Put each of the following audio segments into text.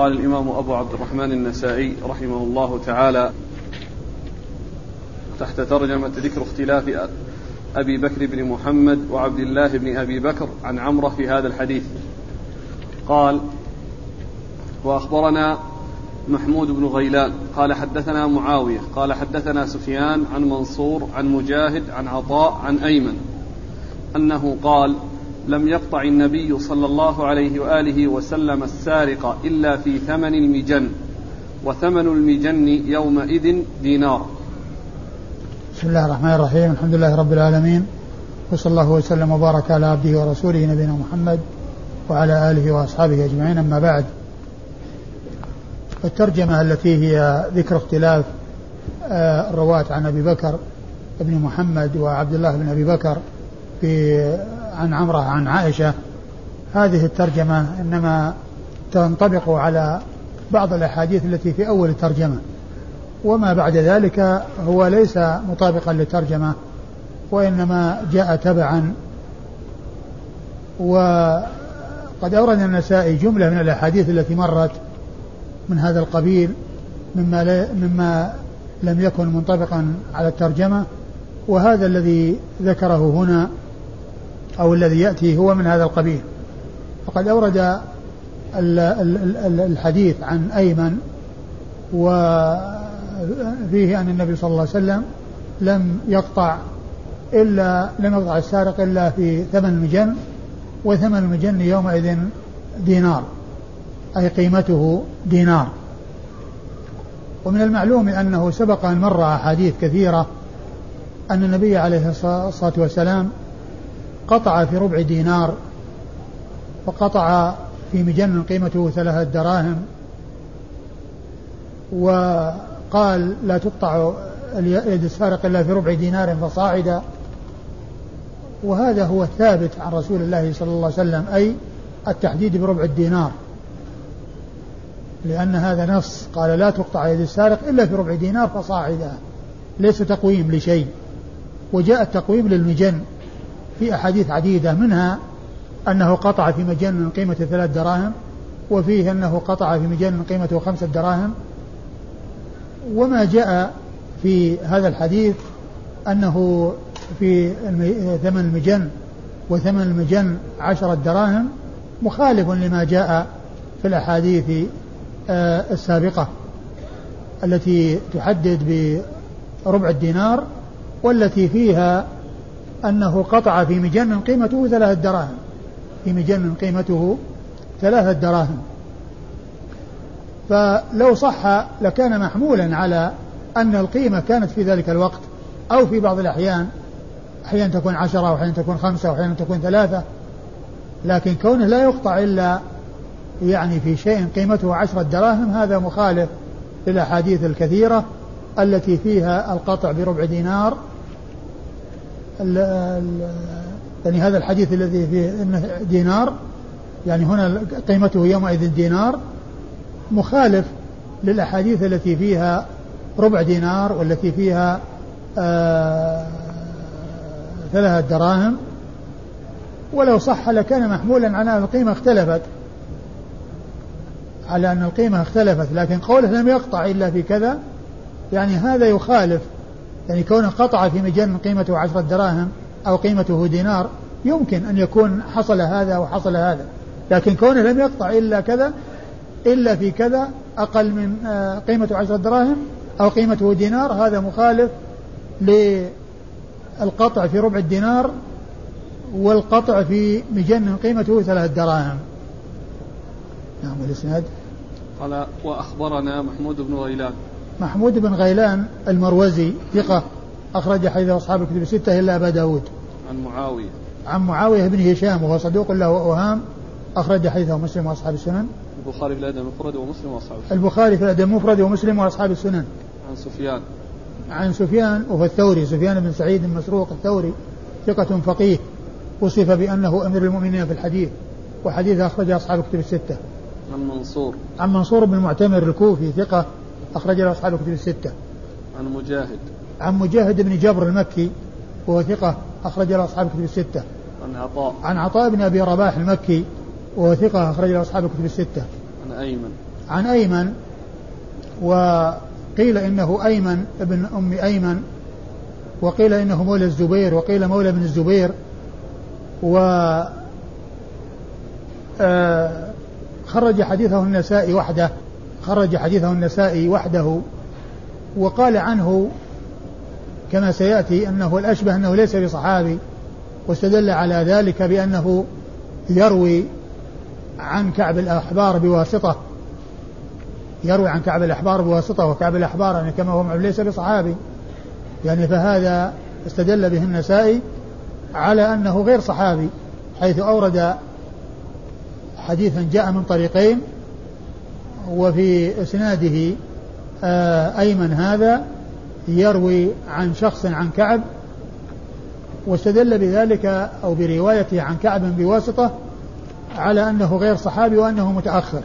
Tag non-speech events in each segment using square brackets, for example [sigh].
قال الإمام أبو عبد الرحمن النسائي رحمه الله تعالى تحت ترجمة ذكر اختلاف أبي بكر بن محمد وعبد الله بن أبي بكر عن عمرة في هذا الحديث. قال وأخبرنا محمود بن غيلان قال حدثنا معاوية قال حدثنا سفيان عن منصور عن مجاهد عن عطاء عن أيمن أنه قال لم يقطع النبي صلى الله عليه وآله وسلم السارق إلا في ثمن المجن وثمن المجن يومئذ دينار. بسم الله الرحمن الرحيم الحمد لله رب العالمين وصلى الله وسلم وبارك على عبده ورسوله نبينا محمد وعلى آله وأصحابه أجمعين أما بعد. الترجمة التي هي ذكر اختلاف آه، الرواة عن أبي بكر بن محمد وعبد الله بن أبي بكر في عن عمرة عن عائشة. هذه الترجمة إنما تنطبق على بعض الأحاديث التي في أول الترجمة. وما بعد ذلك هو ليس مطابقا للترجمة وإنما جاء تبعا. وقد أورد النسائي جملة من الأحاديث التي مرت من هذا القبيل مما, مما لم يكن منطبقا على الترجمة. وهذا الذي ذكره هنا أو الذي يأتي هو من هذا القبيل. فقد أورد الحديث عن أيمن وفيه أن النبي صلى الله عليه وسلم لم يقطع إلا لم يقطع السارق إلا في ثمن المجن وثمن المجن يومئذ دينار أي قيمته دينار. ومن المعلوم أنه سبق أن مر أحاديث كثيرة أن النبي عليه الصلاة والسلام قطع في ربع دينار وقطع في مجن قيمته ثلاثة دراهم وقال لا تقطع يد السارق إلا في ربع دينار فصاعدا. وهذا هو الثابت عن رسول الله صلى الله عليه وسلم أي التحديد بربع الدينار. لأن هذا نص قال لا تقطع يد السارق إلا في ربع دينار فصاعدا. ليس تقويم لشيء وجاء التقويم للمجن. في أحاديث عديدة منها أنه قطع في مجن قيمة ثلاث دراهم وفيه أنه قطع في مجن قيمته خمسة دراهم. وما جاء في هذا الحديث أنه في ثمن المجن وثمن المجن عشرة دراهم مخالف لما جاء في الأحاديث آه، السابقة التي تحدد بربع الدينار والتي فيها أنه قطع في مجن قيمته ثلاثة دراهم. في مجن قيمته ثلاثة دراهم. فلو صح لكان محمولا على أن القيمة كانت في ذلك الوقت أو في بعض الأحيان أحيانا تكون عشرة وأحيانا تكون خمسة وأحيانا تكون ثلاثة لكن كونه لا يقطع إلا يعني في شيء قيمته عشرة دراهم هذا مخالف للأحاديث الكثيرة التي فيها القطع بربع دينار يعني هذا الحديث الذي فيه إنه دينار يعني هنا قيمته يومئذ دينار مخالف للأحاديث التي فيها ربع دينار والتي فيها آه ثلاثة دراهم. ولو صح لكان محمولا على أن القيمة اختلفت. على أن القيمة اختلفت لكن قوله لم يقطع إلا في كذا يعني هذا يخالف يعني كونه قطع في مجن قيمته عشرة دراهم أو قيمته دينار يمكن أن يكون حصل هذا وحصل هذا. لكن كونه لم يقطع إلا كذا إلا في كذا أقل من آه، قيمته عشرة دراهم أو قيمته دينار هذا مخالف للقطع في ربع الدينار والقطع في مجن قيمته ثلاث دراهم. نعم والإسناد؟ قال وأخبرنا محمود بن غيلان. محمود بن غيلان المروزي ثقة أخرج حديث أصحاب الكتب الستة إلا أبا داود. عن معاوية. عن معاوية بن هشام وهو صدوق له أوهام أخرج حديثه مسلم وأصحاب السنن. البخاري في الأدب المفرد ومسلم وأصحاب السنن. البخاري في الأدب المفرد ومسلم وأصحاب السنن. عن سفيان. عن سفيان وهو الثوري سفيان بن سعيد المسروق الثوري ثقة فقيه وصف بأنه أمير المؤمنين في الحديث وحديث أخرج أصحاب الكتب الستة. عن منصور. عن منصور بن المعتمر الكوفي ثقة أخرج له أصحاب الكتب الستة. عن مجاهد. عن مجاهد بن جبر المكي وهو ثقة أخرج له أصحاب الكتب الستة. عن عطاء. عن عطاء بن أبي رباح المكي وهو ثقة أخرج له أصحاب الكتب الستة. عن أيمن. عن أيمن وقيل إنه أيمن ابن أم أيمن وقيل إنه مولى الزبير وقيل مولى بن الزبير و آه، خرج حديثه النسائي وحده. خرج حديثه النسائي وحده وقال عنه كما سيأتي أنه الأشبه أنه ليس بصحابي واستدل على ذلك بأنه يروي عن كعب الأحبار بواسطة يروي عن كعب الأحبار بواسطة وكعب الأحبار يعني كما هو ليس بصحابي يعني فهذا استدل به النسائي على أنه غير صحابي حيث أورد حديثا جاء من طريقين وفي إسناده آه، أيمن هذا يروي عن شخص عن كعب واستدل بذلك أو بروايته عن كعب بواسطة على أنه غير صحابي وأنه متأخر.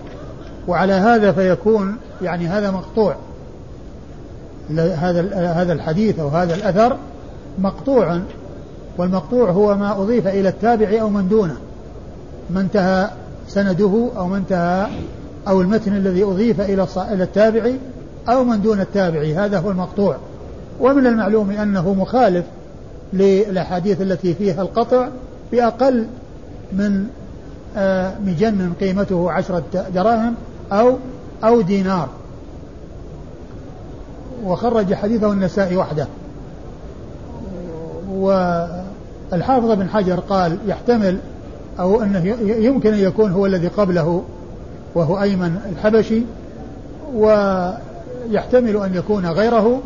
وعلى هذا فيكون يعني هذا مقطوع. هذا هذا الحديث أو هذا الأثر مقطوع والمقطوع هو ما أضيف إلى التابع أو من دونه. ما انتهى سنده أو ما انتهى أو المتن الذي أضيف إلى إلى التابع أو من دون التابع هذا هو المقطوع. ومن المعلوم أنه مخالف للأحاديث التي فيها القطع بأقل من آه، مجن قيمته عشرة دراهم أو أو دينار. وخرج حديثه النسائي وحده. والحافظ بن حجر قال يحتمل أو أنه يمكن أن يكون هو الذي قبله وهو أيمن الحبشي ويحتمل أن يكون غيره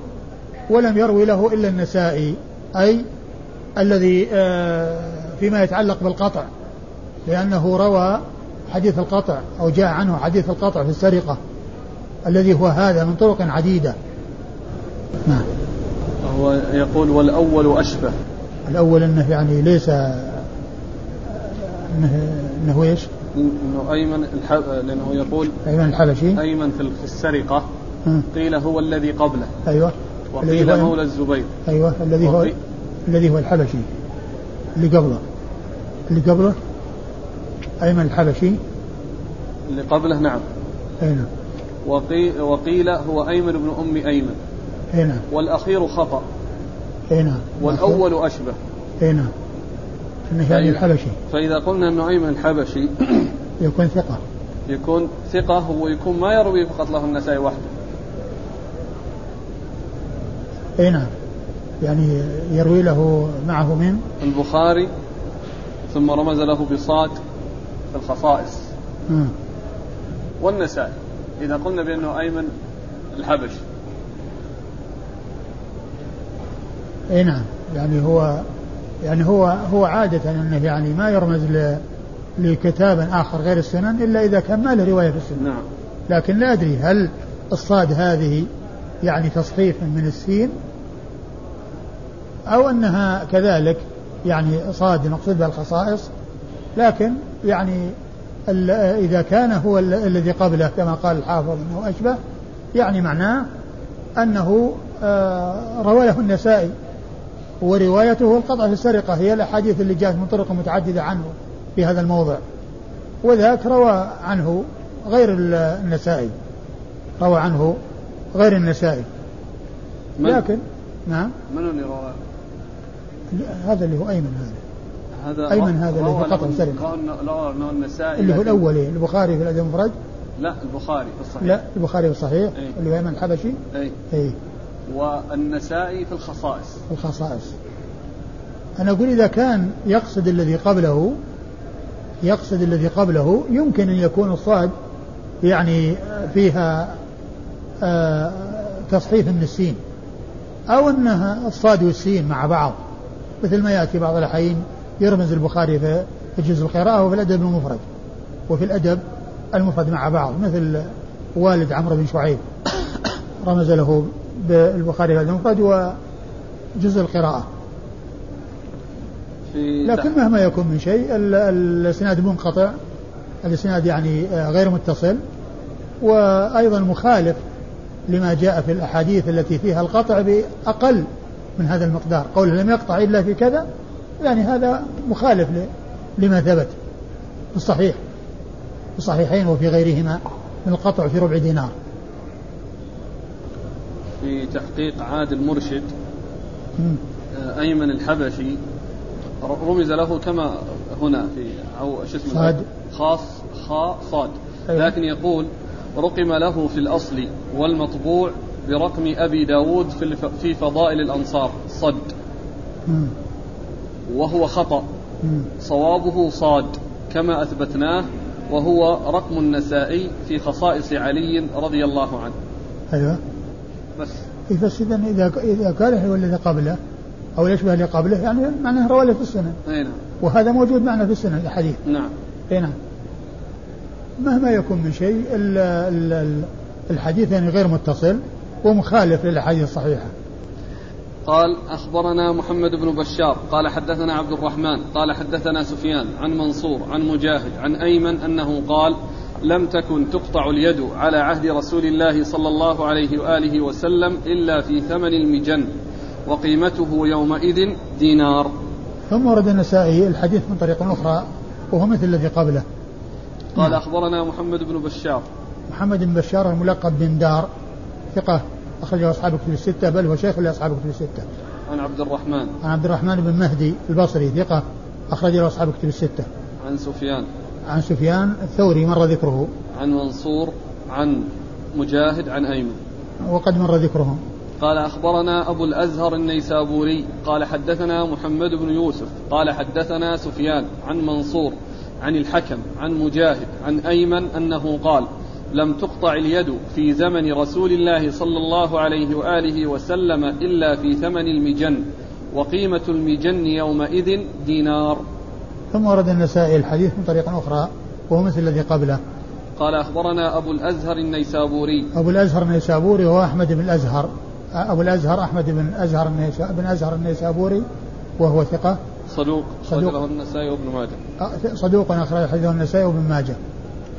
ولم يروي له إلا النسائي أي الذي آه، فيما يتعلق بالقطع لأنه روى حديث القطع أو جاء عنه حديث القطع في السرقة الذي هو هذا من طرق عديدة. نعم. هو يقول والأول أشبه. الأول أنه يعني ليس أنه, إنه إيش؟ إنه أيمن الحب... لأنه يقول أيمن الحبشي. أيمن في السرقة. قيل هو الذي قبله. أيوه. وقيل مولى الزبير. أيوه. الذي هو الذي هو الحبشي. اللي قبله. اللي قبله. أيمن الحبشي. اللي قبله نعم. أي نعم. وقيل, وقيل هو أيمن بن أم أيمن. أي نعم. والأخير خطأ. أي نعم. والأول أشبه. أي نعم. يعني الحبشي. فإذا قلنا انه ايمن الحبشي [coughs] يكون ثقة. يكون ثقة هو يكون ما يروي فقط له النسائي وحده. أي نعم. يعني يروي له معه من؟ البخاري ثم رمز له بصاد في الخصائص. م. والنسائي إذا قلنا بأنه أيمن الحبش أي نعم. يعني هو يعني هو هو عادة أنه يعني ما يرمز لكتاب آخر غير السنن إلا إذا كان ما له رواية في السنن. نعم. لكن لا أدري هل الصاد هذه يعني تصحيف من السين أو أنها كذلك يعني صاد مقصود بها الخصائص لكن يعني إذا كان هو الذي قبله كما قال الحافظ أنه أشبه يعني معناه أنه آه، روى له النسائي وروايته القطع في السرقة. هي الأحاديث اللي جاءت من طرق متعددة عنه في هذا الموضع. وذاك روى عنه غير النسائي. روى عنه غير النسائي. لكن نعم. من اللي روى؟ هذا اللي هو أيمن هذا. هذا أيمن هذا اللي هو قطع سرقة اللي هو الأول البخاري في الأدب المفرد؟ لا البخاري في الصحيح. لا البخاري في الصحيح أي. اللي هو أيمن الحبشي أي. أي. والنسائي في الخصائص. الخصائص. أنا أقول إذا كان يقصد الذي قبله يقصد الذي قبله يمكن أن يكون الصاد يعني فيها آه تصحيف من السين أو أنها الصاد والسين مع بعض. مثل ما يأتي بعض الأحيان يرمز البخاري في جزء القراءة وفي الأدب المفرد وفي الأدب المفرد مع بعض. مثل والد عمرو بن شعيب رمز له بالبخاري في المفرد وجزء القراءة. لكن مهما يكون من شيء الإسناد منقطع. الإسناد يعني غير متصل. وأيضا مخالف لما جاء في الأحاديث التي فيها القطع بأقل من هذا المقدار. قوله لم يقطع إلا في كذا يعني هذا مخالف لما ثبت في الصحيح. في الصحيحين وفي غيرهما من القطع في ربع دينار. في تحقيق عادل مرشد آه، أيمن الحبشي رمز له كما هنا في أو شو اسمه؟ صاد خاص خاء صاد أيوة. لكن يقول رقم له في الأصل والمطبوع برقم أبي داود في, في فضائل الأنصار صد. وهو خطأ. صوابه صاد كما أثبتناه وهو رقم النسائي في خصائص علي رضي الله عنه. أيوة. بس. إذا إذا كان هو الذي قبله أو يشبه اللي قبله يعني معناه رواه في السنن أي نعم. وهذا موجود معنا في السنن الحديث. نعم. أي نعم. مهما يكون من شيء الحديث يعني غير متصل ومخالف للأحاديث الصحيحة. قال أخبرنا محمد بن بشار. قال حدثنا عبد الرحمن. قال حدثنا سفيان عن منصور عن مجاهد عن أيمن أنه قال لم تكن تقطع اليد على عهد رسول الله صلى الله عليه وآله وسلم إلا في ثمن المجن وقيمته يومئذ دينار ثم ورد النسائي الحديث من طريق أخرى وهو مثل الذي قبله قال نعم. أخبرنا محمد بن بشار محمد بن بشار الملقب بن دار ثقة أخرجه أصحاب كتب الستة بل هو شيخ لأصحاب كتب الستة. عن عبد الرحمن. عن عبد الرحمن بن مهدي البصري ثقة أخرج له أصحاب كتب الستة. عن سفيان. عن سفيان الثوري مر ذكره. عن منصور عن مجاهد عن أيمن. وقد مر ذكرهم. قال أخبرنا أبو الأزهر النيسابوري قال حدثنا محمد بن يوسف قال حدثنا سفيان عن منصور عن الحكم عن مجاهد عن أيمن أنه قال لم تقطع اليد في زمن رسول الله صلى الله عليه وآله وسلم إلا في ثمن المجن وقيمة المجن يومئذ دينار. ثم ورد النسائي الحديث من طريق أخرى وهو مثل الذي قبله. قال أخبرنا أبو الأزهر النيسابوري. أبو الأزهر النيسابوري هو أحمد بن الأزهر أبو الأزهر أحمد بن ازهر بن أزهر النيسابوري وهو ثقة. صدوق صدوق النسائي وابن ماجه. صدوق اخرج حديثه النسائي وابن ماجه.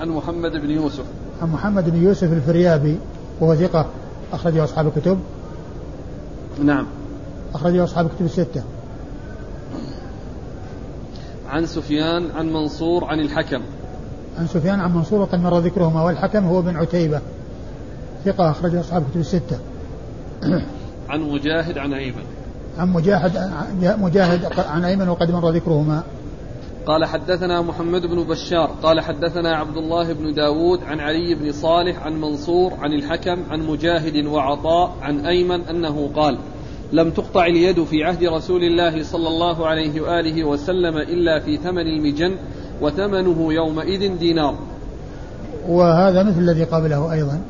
عن محمد بن يوسف عن محمد بن يوسف الفريابي وهو ثقة أخرجه أصحاب الكتب نعم أخرجه أصحاب الكتب الستة عن سفيان عن منصور عن الحكم. عن سفيان عن منصور وقد مر ذكرهما والحكم هو بن عتيبة. ثقة أخرجه أصحاب الكتب الستة. [clears throat] عن مجاهد عن أيمن. عن مجاهد مجاهد عن أيمن وقد مر ذكرهما. قال حدثنا محمد بن بشار قال حدثنا عبد الله بن داود عن علي بن صالح عن منصور عن الحكم عن مجاهد وعطاء عن أيمن أنه قال لم تقطع اليد في عهد رسول الله صلى الله عليه وآله وسلم إلا في ثمن المجن وثمنه يومئذ دينار. وهذا مثل الذي قبله أيضا.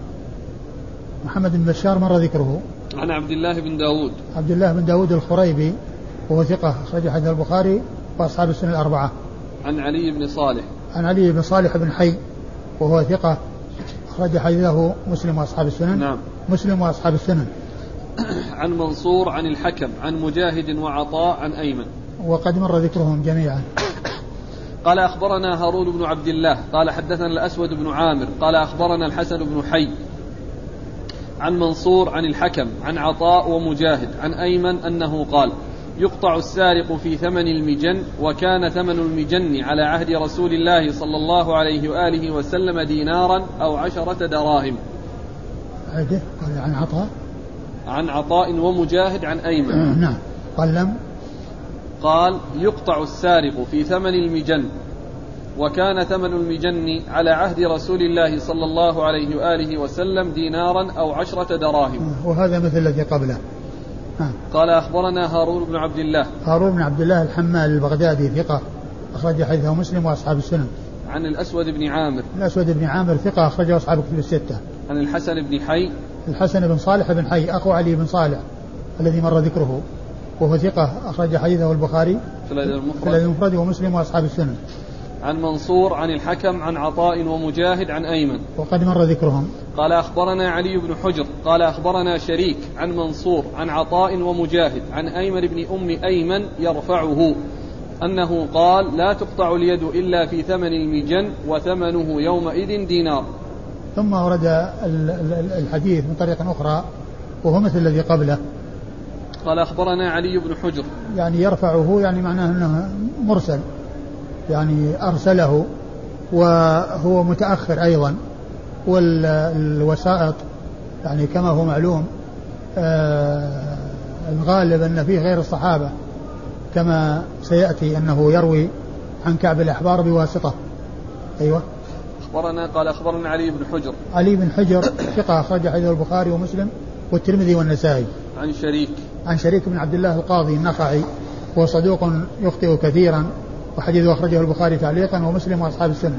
محمد بن بشار مر ذكره. عن عبد الله بن داود. عبد الله بن داود الخريبي وهو ثقة أخرج حديث البخاري وأصحاب السنة الأربعة. عن علي بن صالح. عن علي بن صالح بن حي وهو ثقة أخرج حديثه مسلم وأصحاب السنن. نعم. مسلم وأصحاب السنن. عن منصور عن الحكم عن مجاهد وعطاء عن أيمن. وقد مر ذكرهم جميعا. قال أخبرنا هارون بن عبد الله قال حدثنا الأسود بن عامر قال أخبرنا الحسن بن حي. عن منصور عن الحكم عن عطاء ومجاهد عن أيمن أنه قال يقطع السارق في ثمن المجن وكان ثمن المجن على عهد رسول الله صلى الله عليه وآله وسلم دينارا أو عشرة دراهم. عن عطاء. عن عطاء ومجاهد عن أيمن. آه نعم. قال لم. قال يقطع السارق في ثمن المجن وكان ثمن المجن على عهد رسول الله صلى الله عليه وآله وسلم دينارا أو عشرة دراهم. آه، وهذا مثل الذي قبله. قال أخبرنا هارون بن عبد الله. هارون بن عبد الله الحمال البغدادي ثقة أخرج حديثه مسلم وأصحاب السنن. عن الأسود بن عامر. الأسود بن عامر ثقة أخرجه أصحاب الكتب الستة. عن الحسن بن حي. الحسن بن صالح بن حي أخو علي بن صالح الذي مر ذكره وهو ثقة أخرج حديثه البخاري في في المفرد ومسلم وأصحاب السنن. عن منصور عن الحكم عن عطاء ومجاهد عن أيمن. وقد مر ذكرهم. قال أخبرنا علي بن حجر قال أخبرنا شريك عن منصور عن عطاء ومجاهد عن أيمن بن أم أيمن يرفعه أنه قال لا تقطع اليد إلا في ثمن المجن وثمنه يومئذ دينار. ثم ورد الحديث من طريق أخرى وهو مثل الذي قبله. قال أخبرنا علي بن حجر. يعني يرفعه يعني معناه أنه مرسل. يعني أرسله وهو متأخر أيضا. والوسائط يعني كما هو معلوم آه الغالب أن فيه غير الصحابة. كما سيأتي أنه يروي عن كعب الأحبار بواسطة. أيوة. أخبرنا قال أخبرنا علي بن حجر. علي بن حجر ثقة أخرج حديث البخاري ومسلم والترمذي والنسائي. عن شريك. عن شريك بن عبد الله القاضي النخعي هو صدوق يخطئ كثيرا وحديثه أخرجه البخاري تعليقا ومسلم وأصحاب السنة.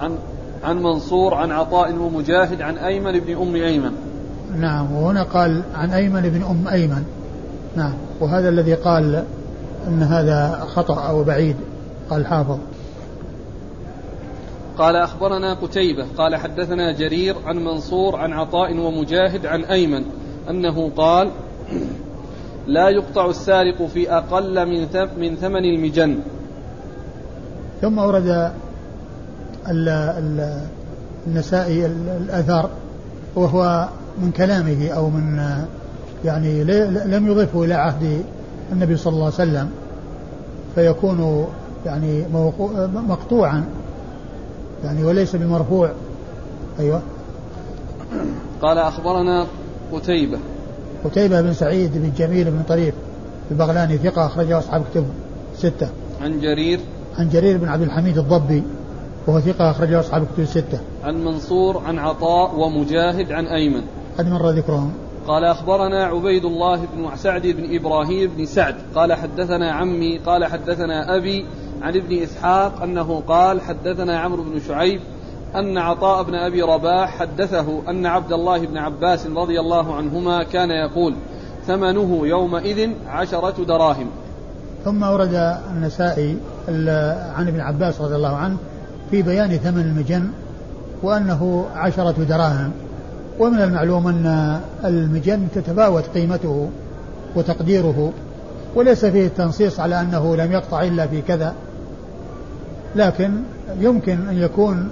عن عن منصور عن عطاء ومجاهد عن أيمن بن أم أيمن. نعم وهنا قال عن أيمن بن أم أيمن. نعم وهذا الذي قال أن هذا خطأ أو بعيد قال الحافظ قال أخبرنا قتيبة قال حدثنا جرير عن منصور عن عطاء ومجاهد عن أيمن أنه قال لا يقطع السارق في أقل من من ثمن المجن. ثم ورد النسائي الأثر وهو من كلامه أو من يعني لم يضفه إلى عهد النبي صلى الله عليه وسلم فيكون يعني مقطوعا. يعني وليس بمرفوع أيوة قال أخبرنا قتيبة قتيبة بن سعيد بن جميل بن طريف البغلاني ثقة أخرجه أصحاب كتب ستة عن جرير عن جرير بن عبد الحميد الضبي وهو ثقة أخرجه أصحاب الكتب الستة. عن منصور عن عطاء ومجاهد عن أيمن. قد مر ذكرهم. قال أخبرنا عبيد الله بن سعد بن إبراهيم بن سعد قال حدثنا عمي قال حدثنا أبي عن ابن إسحاق أنه قال حدثنا عمرو بن شعيب أن عطاء بن أبي رباح حدثه أن عبد الله بن عباس رضي الله عنهما كان يقول ثمنه يومئذ عشرة دراهم. ثم ورد النسائي عن ابن عباس رضي الله عنه في بيان ثمن المجن وأنه عشرة دراهم. ومن المعلوم أن المجن تتفاوت قيمته وتقديره وليس فيه التنصيص على أنه لم يقطع إلا في كذا. لكن يمكن أن يكون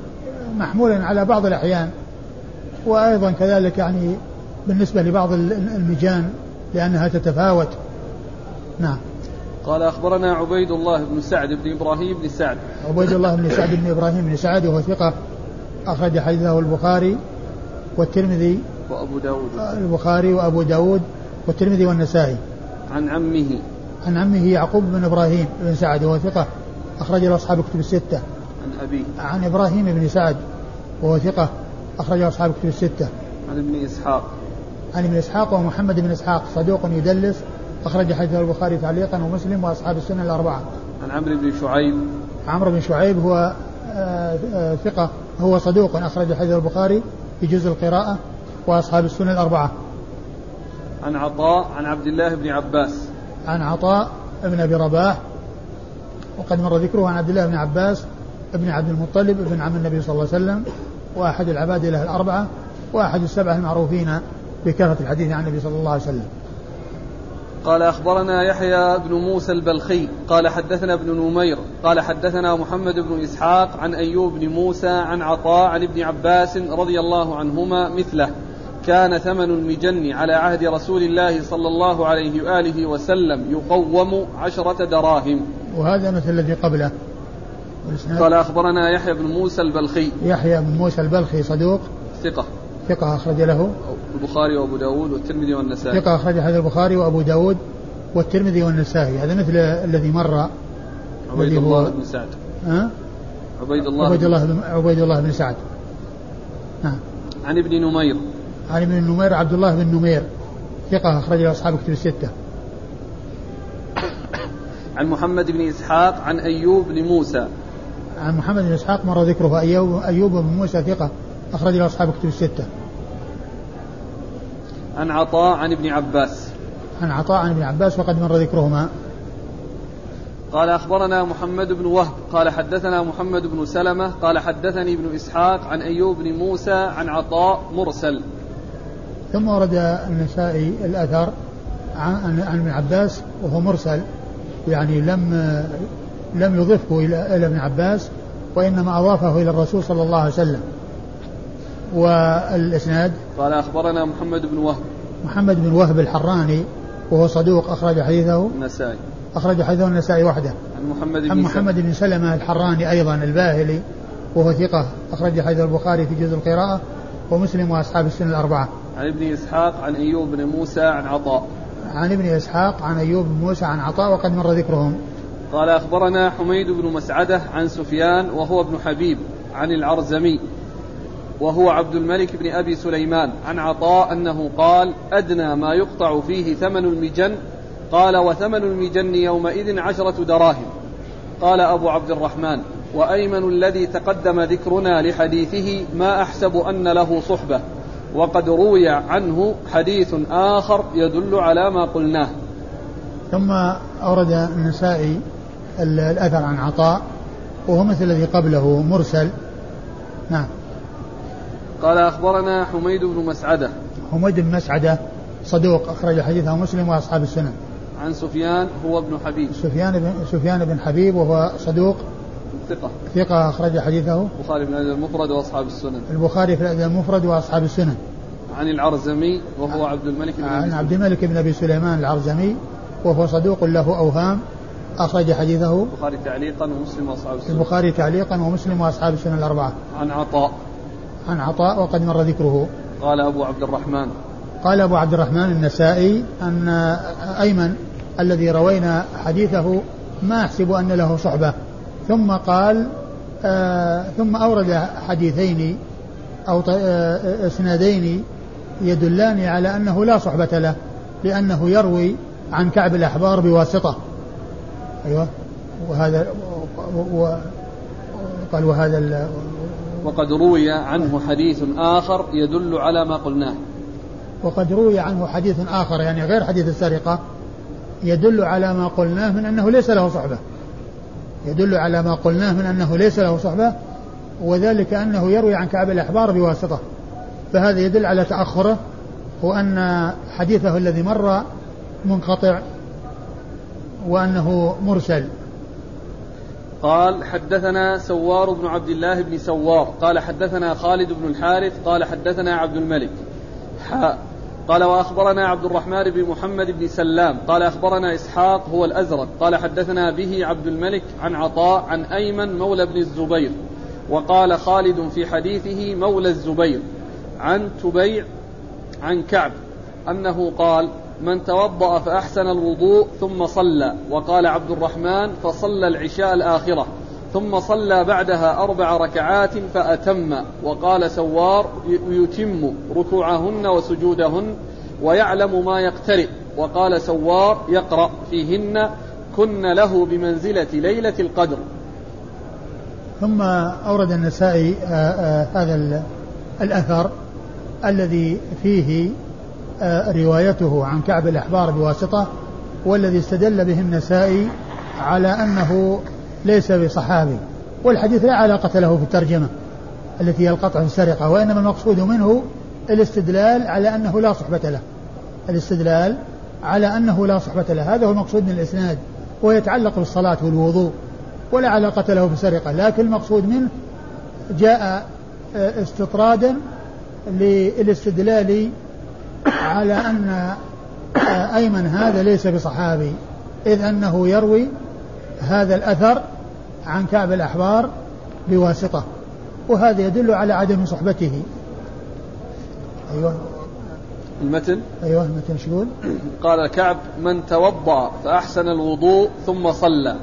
محمولا على بعض الأحيان. وأيضا كذلك يعني بالنسبة لبعض المجان لأنها تتفاوت. نعم. قال أخبرنا عبيد الله بن سعد بن إبراهيم بن سعد. عبيد الله بن سعد بن إبراهيم بن سعد وهو ثقة أخرج حديثه البخاري والترمذي وأبو داود. البخاري وأبو داود والترمذي والنسائي. عن عمه. عن عمه يعقوب بن إبراهيم بن سعد وهو ثقة. أخرج له أصحاب كتب الستة عن أبيه عن إبراهيم بن سعد وهو ثقة أخرج له أصحاب كتب الستة عن ابن إسحاق عن ابن إسحاق ومحمد بن إسحاق صدوق يدلس أخرج حديث البخاري تعليقا ومسلم وأصحاب السنة الأربعة. عن عمرو بن شعيب. عمرو بن شعيب هو آه، آه، ثقة هو صدوق أخرج حديث البخاري في جزء القراءة وأصحاب السنة الأربعة. عن عطاء عن عبد الله بن عباس. عن عطاء بن أبي رباح وقد مر ذكره عن عبد الله بن عباس ابن عبد المطلب ابن عم النبي صلى الله عليه وسلم وأحد العباد له الأربعة وأحد السبعة المعروفين بكثرة الحديث عن النبي صلى الله عليه وسلم. قال أخبرنا يحيى بن موسى البلخي قال حدثنا ابن نمير قال حدثنا محمد بن إسحاق عن أيوب بن موسى عن عطاء عن ابن عباس رضي الله عنهما مثله كان ثمن المجن على عهد رسول الله صلى الله عليه وآله وسلم يقوم عشرة دراهم وهذا مثل الذي قبله. قال أخبرنا يحيى بن موسى البلخي. يحيى بن موسى البلخي صدوق. ثقة. ثقة أخرج له. البخاري وأبو داود والترمذي والنسائي. ثقة أخرج هذا البخاري وأبو داود والترمذي والنسائي. هذا مثل الذي مر عبيد الله بن سعد. ها؟ عبيد الله عبيد الله بن عبيد الله بن سعد. نعم عن ابن نمير. عن ابن نمير عبد الله بن نمير. ثقة أخرج له أصحاب كتب الستة. عن محمد بن إسحاق عن أيوب بن موسى. عن محمد بن إسحاق مر ذكره أيوب أيوب بن موسى ثقة أخرج له أصحاب كتب الستة. عن عطاء عن ابن عباس. عن عطاء عن ابن عباس وقد مر ذكرهما. قال أخبرنا محمد بن وهب قال حدثنا محمد بن سلمة قال حدثني ابن إسحاق عن أيوب بن موسى عن عطاء مرسل. ثم ورد النسائي الأثر عن عن ابن عباس وهو مرسل. يعني لم لم يضفه إلى ابن عباس وإنما أضافه إلى الرسول صلى الله عليه وسلم. والإسناد؟ قال أخبرنا محمد بن وهب. محمد بن وهب الحراني وهو صدوق أخرج حديثه. النسائي. أخرج حديثه النسائي وحده. عن محمد بن عن محمد بن سلمة الحراني أيضا الباهلي وهو ثقة أخرج حديث البخاري في جزء القراءة ومسلم وأصحاب السنة الأربعة. عن ابن إسحاق عن أيوب بن موسى عن عطاء. عن ابن إسحاق عن أيوب بن موسى عن عطاء وقد مر ذكرهم. قال أخبرنا حميد بن مسعدة عن سفيان وهو ابن حبيب عن العرزمي وهو عبد الملك بن أبي سليمان عن عطاء أنه قال أدنى ما يقطع فيه ثمن المجن. قال وثمن المجن يومئذ عشرة دراهم. قال أبو عبد الرحمن وأيمن الذي تقدم ذكرنا لحديثه ما أحسب أن له صحبة. وقد روي عنه حديث آخر يدل على ما قلناه. ثم أورد النسائي الأثر عن عطاء وهو مثل الذي قبله مرسل. نعم. قال أخبرنا حميد بن مسعدة. حميد بن مسعدة صدوق أخرج حديثه مسلم وأصحاب السنن. عن سفيان هو ابن حبيب. سفيان بن سفيان بن حبيب وهو صدوق ثقة. ثقة أخرج حديثه. البخاري في الأدب المفرد وأصحاب السنن. البخاري في الأدب المفرد وأصحاب السنن. عن العرزمي وهو عبد الملك بن عن عبد الملك بن أبي سليمان العرزمي وهو صدوق له أوهام. أخرج حديثه. البخاري تعليقا ومسلم وأصحاب السنن. البخاري تعليقا ومسلم وأصحاب السنن الأربعة. عن عطاء. عن عطاء وقد مر ذكره. قال أبو عبد الرحمن. قال أبو عبد الرحمن النسائي أن أيمن الذي روينا حديثه ما أحسب أن له صحبة. ثم قال آه ثم أورد حديثين أو آه إسنادين يدلان على أنه لا صحبة له لأنه يروي عن كعب الأحبار بواسطة. أيوة. وهذا قال وهذا وقد روي عنه حديث آخر يدل على ما قلناه. وقد روي عنه حديث آخر يعني غير حديث السرقة يدل على ما قلناه من أنه ليس له صحبة. يدل على ما قلناه من أنه ليس له صحبة وذلك أنه يروي عن كعب الأحبار بواسطة. فهذا يدل على تأخره وأن حديثه الذي مر منقطع وأنه مرسل. قال حدثنا سوار بن عبد الله بن سوار قال حدثنا خالد بن الحارث قال حدثنا عبد الملك. حاء قال وأخبرنا عبد الرحمن بن محمد بن سلام. قال أخبرنا إسحاق هو الأزرق. قال حدثنا به عبد الملك عن عطاء عن أيمن مولى بن الزبير. وقال خالد في حديثه مولى الزبير عن تبيع عن كعب أنه قال من توضأ فأحسن الوضوء ثم صلى وقال عبد الرحمن فصلى العشاء الآخرة ثم صلى بعدها أربع ركعات فأتم. وقال سوار يتم ركوعهن وسجودهن ويعلم ما يقترئ. وقال سوار يقرأ فيهن كن له بمنزلة ليلة القدر. ثم أورد النسائي هذا الأثر الذي فيه روايته عن كعب الأحبار بواسطة والذي استدل به النسائي على أنه ليس بصحابي والحديث لا علاقة له في الترجمة التي هي القطع في السرقة وإنما المقصود منه الاستدلال على أنه لا صحبة له. الاستدلال على أنه لا صحبة له هذا هو المقصود من الإسناد ويتعلق بالصلاة والوضوء ولا علاقة له في السرقة لكن المقصود منه جاء آه، استطرادا للاستدلال على أن أيمن هذا ليس بصحابي إذ أنه يروي هذا الأثر عن كعب الأحبار بواسطة وهذا يدل على عدم صحبته. أيوة. المتن؟ أيوة المتن شو يقول؟ [clears throat] قال كعب من توضأ فأحسن الوضوء ثم صلى.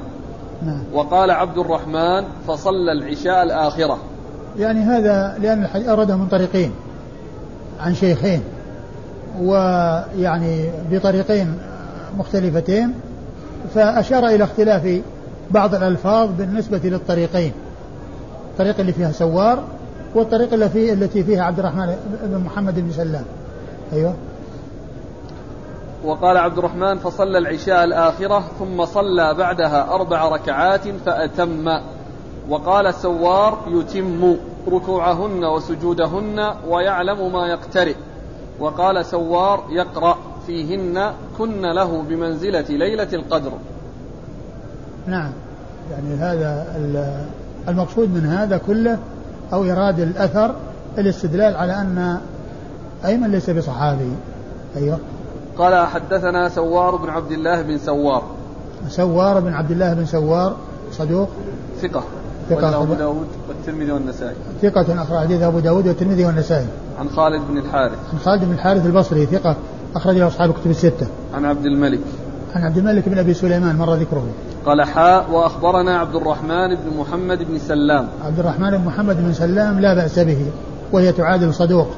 نعم. وقال عبد الرحمن فصلى العشاء الآخرة. يعني هذا لأن الحديث أرده من طريقين عن شيخين ويعني بطريقين مختلفتين فأشار إلى اختلاف بعض الألفاظ بالنسبة للطريقين. الطريق اللي فيها سوار والطريق اللي فيه التي فيها عبد الرحمن بن محمد بن سلام. أيوه. وقال عبد الرحمن فصلى العشاء الآخرة ثم صلى بعدها أربع ركعات فأتم. وقال سوار يتم ركوعهن وسجودهن ويعلم ما يقترئ. وقال سوار يقرأ فيهن كن له بمنزلة ليلة القدر. نعم. يعني هذا المقصود من هذا كله أو إيراد الأثر الاستدلال على أن أيمن ليس بصحابي. أيوه. قال حدثنا سوار بن عبد الله بن سوار. سوار بن عبد الله بن سوار صدوق. ثقة. ثقة. أبو داود والترمذي والنسائي. ثقة أخرج حديث أبو داود والترمذي والنسائي. عن خالد بن الحارث. عن خالد بن الحارث البصري ثقة أخرج له أصحاب الكتب الستة. عن عبد الملك. عن عبد الملك بن أبي سليمان مر ذكره. قال حاء وأخبرنا عبد الرحمن بن محمد بن سلام. عبد الرحمن بن محمد بن سلام لا بأس به وهي تعادل صدوق.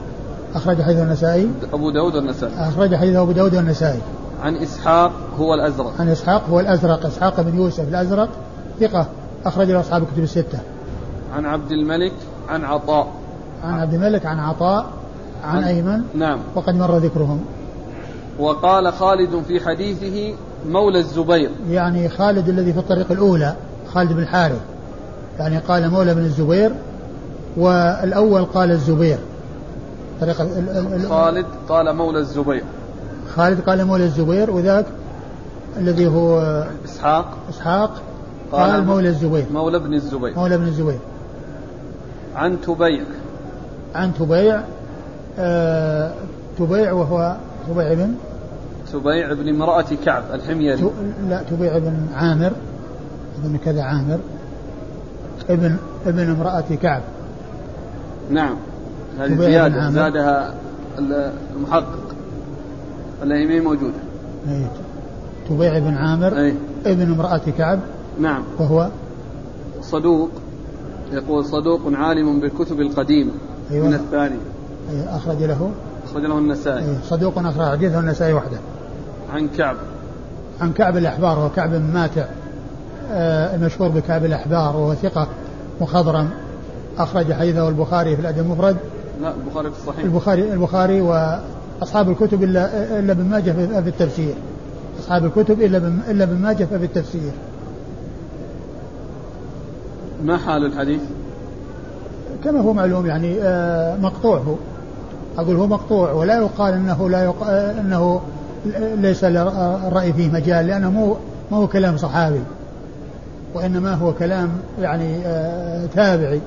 أخرج حديث النسائي. أبو داود والنسائي. أخرج حديث أبو داود والنسائي. عن إسحاق هو الأزرق. عن إسحاق هو الأزرق. إسحاق بن يوسف الأزرق. ثقة. أخرج له أصحاب الكتب الستة. عن عبد الملك عن عطاء. عن عبد الملك عن عطاء عن, عن أيمن. نعم. وقد مر ذكرهم. وقال خالد في حديثه مولى الزبير. يعني خالد الذي في الطريق الأولى خالد بن الحارث يعني قال مولى بن الزبير والأول قال الزبير. طريقة خالد قال مولى الزبير. خالد قال مولى الزبير وذاك الذي هو إسحاق إسحاق قال, قال مولى الزبير. مولى ابن الزبير. مولى ابن الزبير. عن تبيع. عن تبيع آه تبيع وهو تبيع بن تبيع بن امرأة كعب الحميري لا تبيع بن عامر ابن كذا عامر. ابن ابن امرأة كعب. نعم. هذه زيادة. زادها المحقق. التي ما موجودة. أي تبيع بن عامر أي. ابن امرأة كعب. نعم. وهو؟ صدوق. يقول صدوق عالم بالكتب القديمة. أيوة. من الثاني. أيوة. أخرج له. أخرج له النسائي. أيوة. صدوق أخرج حديثه النسائي وحده. عن كعب. عن كعب الأحبار وهو كعب بن ماتع آه المشهور بكعب الأحبار وهو ثقة مخضرم. أخرج حديثه البخاري في الأدب المفرد. لا البخاري في الصحيح. البخاري البخاري وأصحاب الكتب إلا إلا ابن ماجه في التفسير. أصحاب الكتب إلا إلا ابن ماجه في التفسير. ما حال الحديث؟ كما هو معلوم يعني آه، مقطوع هو أقول هو مقطوع ولا يقال أنه لا يق... أنه ليس الرأي فيه مجال لأنه مو ما هو كلام صحابي وإنما هو كلام يعني آه، تابعي.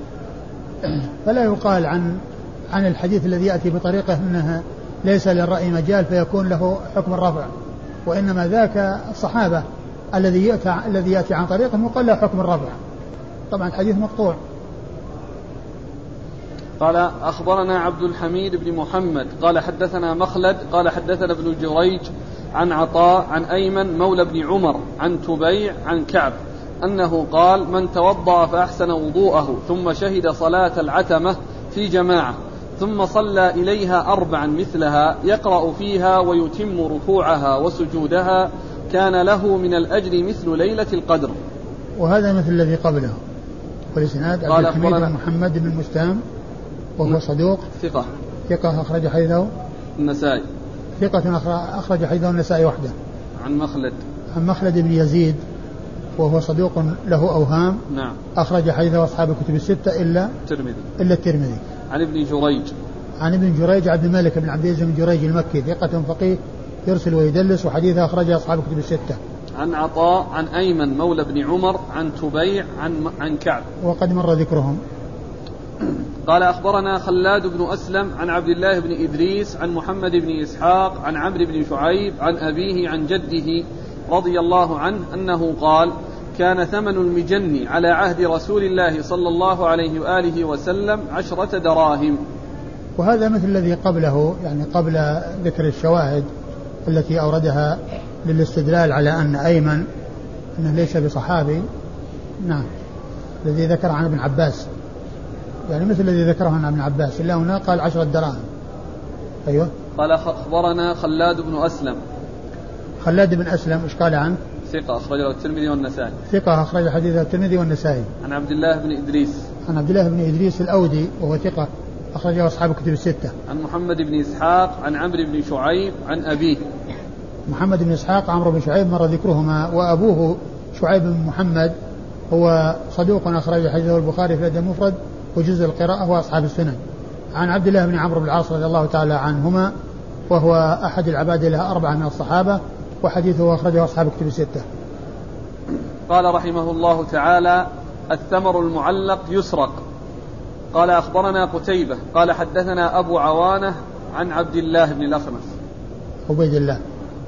فلا يقال عن عن الحديث الذي يأتي بطريقة أنها ليس للرأي مجال فيكون له حكم الرفع وإنما ذاك الصحابة الذي يأتي الذي يأتي عن طريقه يقال له حكم الرفع. طبعا الحديث مقطوع. قال أخبرنا عبد الحميد بن محمد قال حدثنا مخلد قال حدثنا ابن جريج عن عطاء عن أيمن مولى بن عمر عن تبيع عن كعب أنه قال من توضأ فأحسن وضوءه ثم شهد صلاة العتمة في جماعة ثم صلى إليها أربعا مثلها يقرأ فيها ويتم ركوعها وسجودها كان له من الأجر مثل ليلة القدر. وهذا مثل الذي قبله. والإسناد عبد الحميد بن محمد بن مستام وهو صدوق. ثقة. ثقة أخرج حديثه. النسائي. ثقة أخرج حديثه النسائي وحده. عن مخلد. عن مخلد بن يزيد. وهو صدوق له أوهام. نعم. أخرج حديثه أصحاب الكتب الستة إلا الترمذي. إلا الترمذي. عن ابن جريج. عن ابن جريج عبد الملك بن عبد العزيز بن جريج المكي. ثقة فقيه يرسل ويدلس وحديثه أخرجه أصحاب الكتب الستة. عن عطاء عن أيمن مولى بن عمر عن تبيع عن عن كعب. وقد مر ذكرهم. قال أخبرنا خلاد بن أسلم عن عبد الله بن إدريس عن محمد بن إسحاق عن عمرو بن شعيب عن أبيه عن جده رضي الله عنه أنه قال كان ثمن المجن على عهد رسول الله صلى الله عليه وآله وسلم عشرة دراهم. وهذا مثل الذي قبله يعني قبل ذكر الشواهد التي أوردها للاستدلال على أن أيمن أنه ليس بصحابي. نعم. الذي ذكر عن ابن عباس. يعني مثل الذي ذكره عن ابن عباس إلا هنا قال عشرة دراهم. أيوه. قال أخبرنا خلاد بن أسلم. خلاد بن أسلم إيش قال عنه؟ ثقة أخرجه الترمذي والنسائي. ثقة أخرج حديث الترمذي والنسائي. عن عبد الله بن إدريس. عن عبد الله بن إدريس الأودي وهو ثقة أخرجه أصحاب الكتب الستة. عن محمد بن إسحاق عن عمرو بن شعيب عن أبيه. محمد بن إسحاق عمرو بن شعيب مر ذكرهما. وأبوه شعيب بن محمد هو صدوق أخرج حديثه البخاري في الأدب المفرد. وجزء القراءة وأصحاب السنن. عن عبد الله بن عمرو بن العاص رضي الله تعالى عنهما وهو أحد العباد له أربعة من الصحابة وحديثه أخرجه أصحاب الكتب الستة. قال رحمه الله تعالى الثمر المعلق يسرق. قال أخبرنا قتيبة. قال حدثنا أبو عوانة عن عبد الله بن الأخنس. عبيد الله.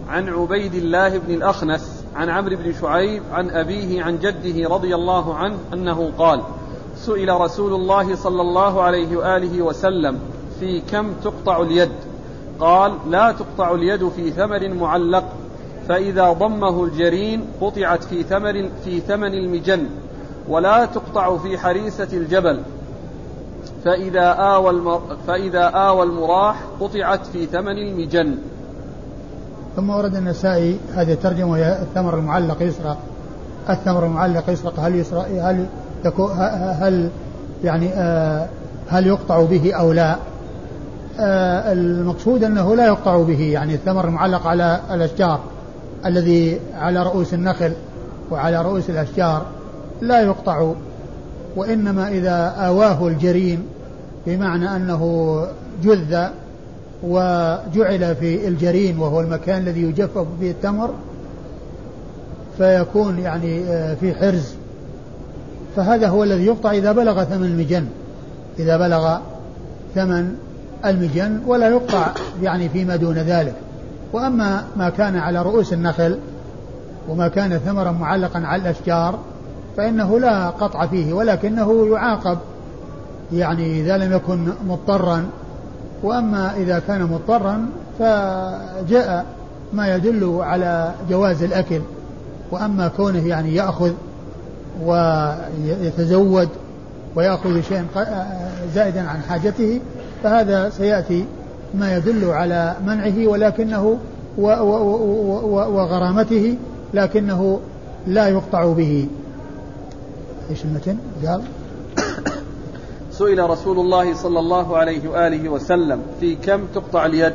عن عبيد الله بن الأخنس عن عمرو بن شعيب عن أبيه عن جده رضي الله عنه أنه قال سئل رسول الله صلى الله عليه وآله وسلم في كم تقطع اليد قال لا تقطع اليد في ثمر معلق فإذا ضمه الجرين قطعت في ثمر في ثمن المجن ولا تقطع في حريسة الجبل فإذا آوى فإذا آوى المراح قطعت في ثمن المجن. ثم ورد النسائي هذه الترجمة الثمر المعلق يسرق الثمر المعلق يسرق هل يسرق هل هل يعني آه هل يقطع به أو لا؟ آه المقصود أنه لا يقطع به يعني الثمر المعلق على الأشجار الذي على رؤوس النخل وعلى رؤوس الأشجار لا يقطع وإنما إذا آواه الجرين بمعنى أنه جذ وجعل في الجرين وهو المكان الذي يجفف فيه التمر فيكون يعني آه، في حرز. فهذا هو الذي يقطع إذا بلغ ثمن المجن. إذا بلغ ثمن المجن ولا يقطع يعني فيما دون ذلك. وأما ما كان على رؤوس النخل وما كان ثمرا معلقا على الأشجار فإنه لا قطع فيه ولكنه يعاقب. يعني إذا لم يكن مضطرا. وأما إذا كان مضطرا فجاء ما يدل على جواز الأكل. وأما كونه يعني يأخذ ويتزود ويأخذ شيئا زائدا عن حاجته فهذا سيأتي ما يدل على منعه ولكنه وغرامته لكنه لا يقطع به. إيش المتن؟ قال سئل رسول الله صلى الله عليه وآله وسلم في كم تقطع اليد؟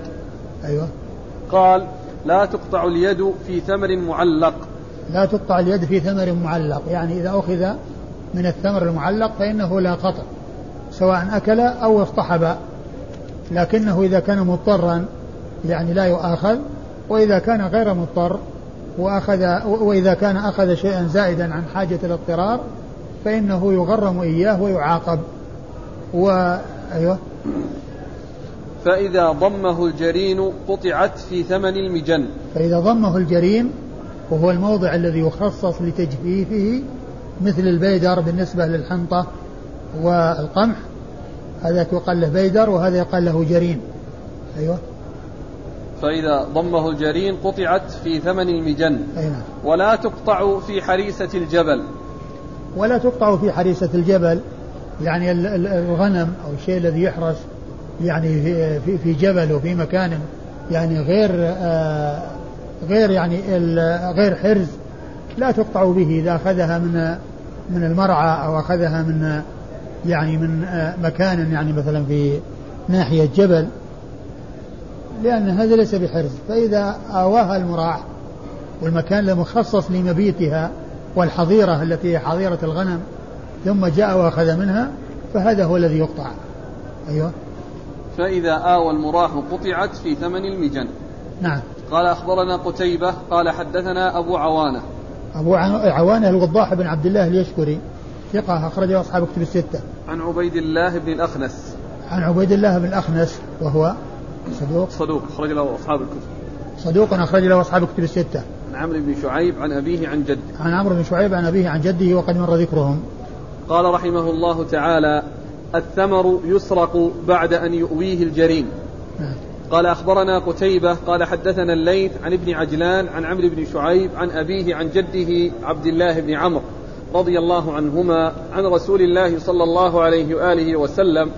أيوة. قال لا تقطع اليد في ثمر معلق. لا تقطع اليد في ثمر معلق. يعني إذا أخذ من الثمر المعلق فإنه لا قطع سواء أكل أو اصطحب. لكنه إذا كان مضطرا يعني لا يؤاخذ وإذا كان غير مضطر وأخذ وإذا كان أخذ شيئا زائدا عن حاجة الاضطرار فإنه يغرم إياه ويعاقب. و أيوه. فإذا ضمه الجرين قطعت في ثمن المجن. فإذا ضمه الجرين وهو الموضع الذي يخصص لتجفيفه مثل البيدر بالنسبة للحنطة والقمح. هذا يقال له بيدر وهذا يقال له جرين أيوه. فإذا ضمه الجرين قطعت في ثمن المجن. أي نعم. ولا تقطع في حريسة الجبل. ولا تقطع في حريسة الجبل. يعني الغنم أو الشيء الذي يحرس يعني في في جبل وفي مكان يعني غير آه غير يعني غير حرز لا تقطع به إذا أخذها من من المرعى أو أخذها من يعني من آه مكان يعني مثلا في ناحية جبل لأن هذا ليس بحرز. فإذا آواها المراح والمكان المخصص لمبيتها والحظيرة التي هي حظيرة الغنم ثم جاء وأخذ منها فهذا هو الذي يقطع. أيوه. فإذا آوى المراح قطعت في ثمن المجن. نعم. قال أخبرنا قتيبة قال حدثنا أبو عوانة. أبو عوانة الوضاح بن عبد الله اليشكري ثقة أخرجه أصحاب كتب الستة. عن عبيد الله بن الأخنس. عن عبيد الله بن الأخنس وهو صدوق. صدوق أخرج له أصحاب الكتب. صدوق أخرج له أصحاب الكتب الستة. عن عمرو بن شعيب عن أبيه عن جده. عن عمرو بن شعيب عن أبيه عن جده وقد مر ذكرهم. قال رحمه الله تعالى الثمر يسرق بعد أن يؤويه الجرين نعم. قال أخبرنا قتيبة قال حدثنا الليث عن ابن عجلان عن عمرو بن شعيب عن أبيه عن جده عبد الله بن عمرو رضي الله عنهما عن رسول الله صلى الله عليه وآله وسلم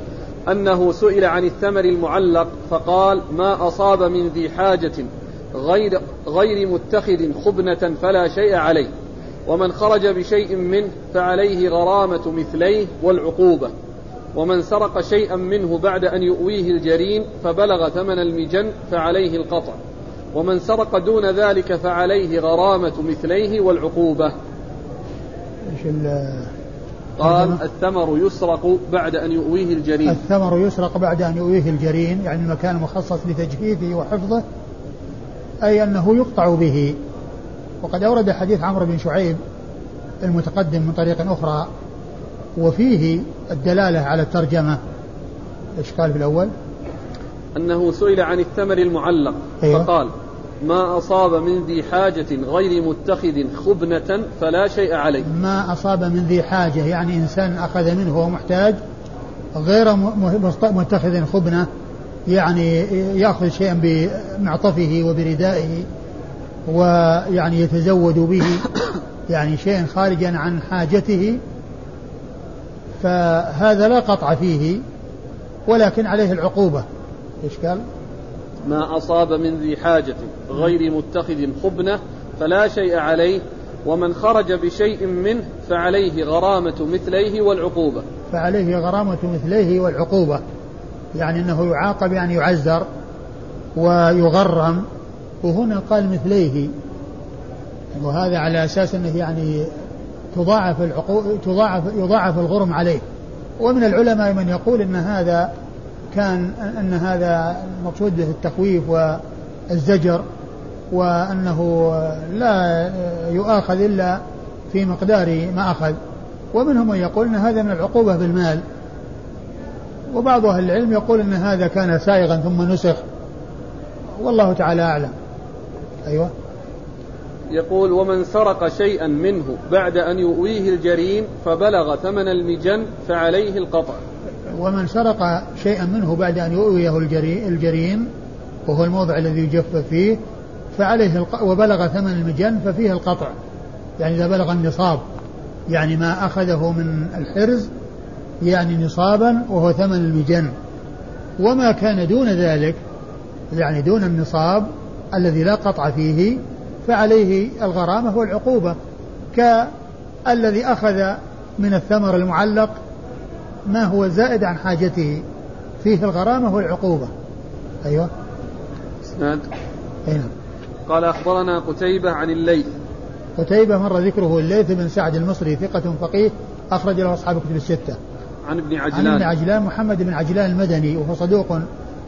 أنه سئل عن الثمر المعلق فقال ما أصاب من ذي حاجة غير غير متخذ خبنة فلا شيء عليه ومن خرج بشيء منه فعليه غرامة مثليه والعقوبة ومن سرق شيئا منه بعد أن يؤويه الجرين فبلغ ثمن المجن فعليه القطع. ومن سرق دون ذلك فعليه غرامة مثليه والعقوبة. قال الثمر يسرق بعد أن يؤويه الجرين الثمر يسرق بعد أن يؤويه الجرين يعني المكان المخصص لتجفيفه وحفظه أي أنه يقطع به. وقد أورد حديث عمرو بن شعيب المتقدم من طريق أخرى وفيه الدلالة على الترجمة. إيش قال في الأول؟ أنه سئل عن الثمر المعلق أيوة. فقال ما أصاب من ذي حاجة غير متخذ خبنة فلا شيء عليه. ما أصاب من ذي حاجة يعني إنسان أخذ منه وهو محتاج غير متخذ خبنة يعني يأخذ شيئا بمعطفه وبردائه ويعني يتزود به يعني شيء خارجا عن حاجته فهذا لا قطع فيه ولكن عليه العقوبة. إيش قال؟ ما أصاب من ذي حاجة غير متخذ خبنة فلا شيء عليه ومن خرج بشيء منه فعليه غرامة مثليه والعقوبة. فعليه غرامة مثليه والعقوبة. يعني أنه يعاقب يعني يعزر ويغرم وهنا قال مثليه. وهذا على أساس أنه يعني تضاعف العقوبة تضاعف يضاعف الغرم عليه. ومن العلماء من يقول أن هذا كان أن هذا المقصود به التخويف والزجر وأنه لا يؤاخذ إلا في مقدار ما أخذ. ومنهم من يقول أن هذا من العقوبة بالمال. وبعض أهل العلم يقول أن هذا كان سائغا ثم نسخ. والله تعالى أعلم. أيوة. يقول ومن سرق شيئا منه بعد أن يؤويه الجرين فبلغ ثمن المجن فعليه القطع ومن سرق شيئا منه بعد أن يؤويه الجرين وهو الموضع الذي يجف فيه فعليه. وبلغ ثمن المجن ففيه القطع يعني إذا بلغ النصاب يعني ما أخذه من الحرز يعني نصابا وهو ثمن المجن وما كان دون ذلك يعني دون النصاب الذي لا قطع فيه فعليه الغرامة والعقوبة كالذي أخذ من الثمر المعلق ما هو زائد عن حاجته فيه الغرامة والعقوبة. أيوة. إسناد. أي نعم. قال أخبرنا قتيبة عن الليث. قتيبة مر ذكره الليث بن سعد المصري ثقة فقيه أخرج له أصحاب كتب الستة. عن ابن عجلان. عن ابن عجلان محمد بن عجلان المدني وهو صدوق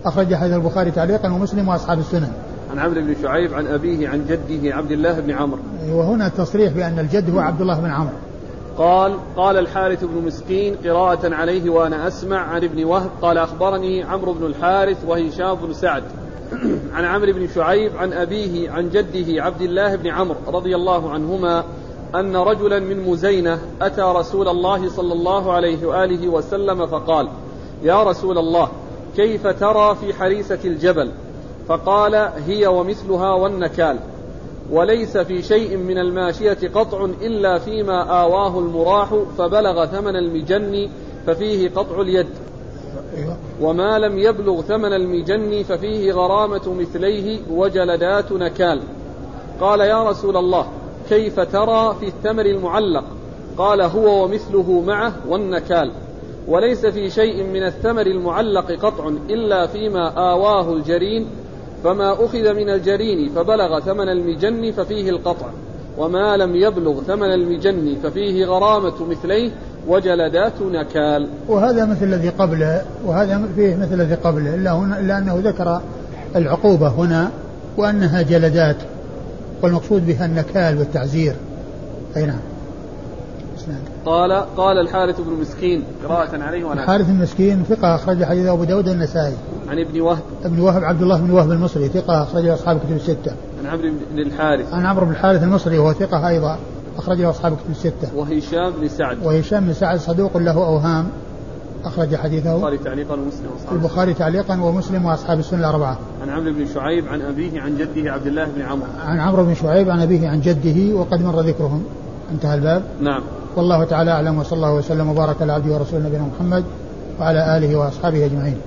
أخرج حديث البخاري تعليقا ومسلم وأصحاب السنن. عن عمرو بن شعيب عن أبيه عن جده عبد الله بن عمرو. وهنا التصريح بأن الجد هو عبد الله بن عمرو. قال قال الحارث بن مسكين قراءة عليه وأنا أسمع عن ابن وهب قال أخبرني عمرو بن الحارث وهشام بن سعد. [clears throat] عن عمرو بن شعيب عن أبيه عن جده عبد الله بن عمرو رضي الله عنهما أن رجلا من مزينة أتى رسول الله صلى الله عليه وآله وسلم فقال يا رسول الله كيف ترى في حريسة الجبل؟ فقال هي ومثلها والنكال. وليس في شيء من الماشية قطع إلا فيما آواه المراح فبلغ ثمن المجن ففيه قطع اليد. وما لم يبلغ ثمن المجن ففيه غرامة مثليه وجلدات نكال. قال يا رسول الله كيف ترى في الثمر المعلق؟ قال هو ومثله معه والنكال. وليس في شيء من الثمر المعلق قطع إلا فيما آواه الجرين فما أخذ من الجرين فبلغ ثمن المجن ففيه القطع وما لم يبلغ ثمن المجن ففيه غرامة مثليه وجلدات نكال. وهذا مثل الذي قبله وهذا فيه مثل الذي قبله إلا, هنا إلا أنه ذكر العقوبة هنا وأنها جلدات والمقصود بها النكال والتعزير. أي نعم. قال قال الحارث بن مسكين قراءة عليه وأنا الحارث المسكين ثقة أخرج حديث أبو داود النسائي عن ابن وهب. ابن وهب عبد الله بن وهب المصري ثقة أخرج أصحاب الكتب الستة. عن عمرو بن الحارث. عن عمرو بن الحارث المصري وهو ثقة أيضا أخرج له أصحاب الكتب الستة. وهشام بن سعد. وهشام بن سعد صدوق له أوهام أخرج حديثه. البخاري تعليقا ومسلم وأصحاب البخاري تعليقا ومسلم وأصحاب السنة الأربعة. عن عمرو بن شعيب عن أبيه عن جده عبد الله بن عمرو. عن عمرو بن شعيب عن أبيه عن جده وقد مر ذكرهم. انتهى الباب. نعم. والله تعالى أعلم وصلى الله وسلم وبارك على عبده ورسوله نبينا محمد وعلى آله وأصحابه أجمعين.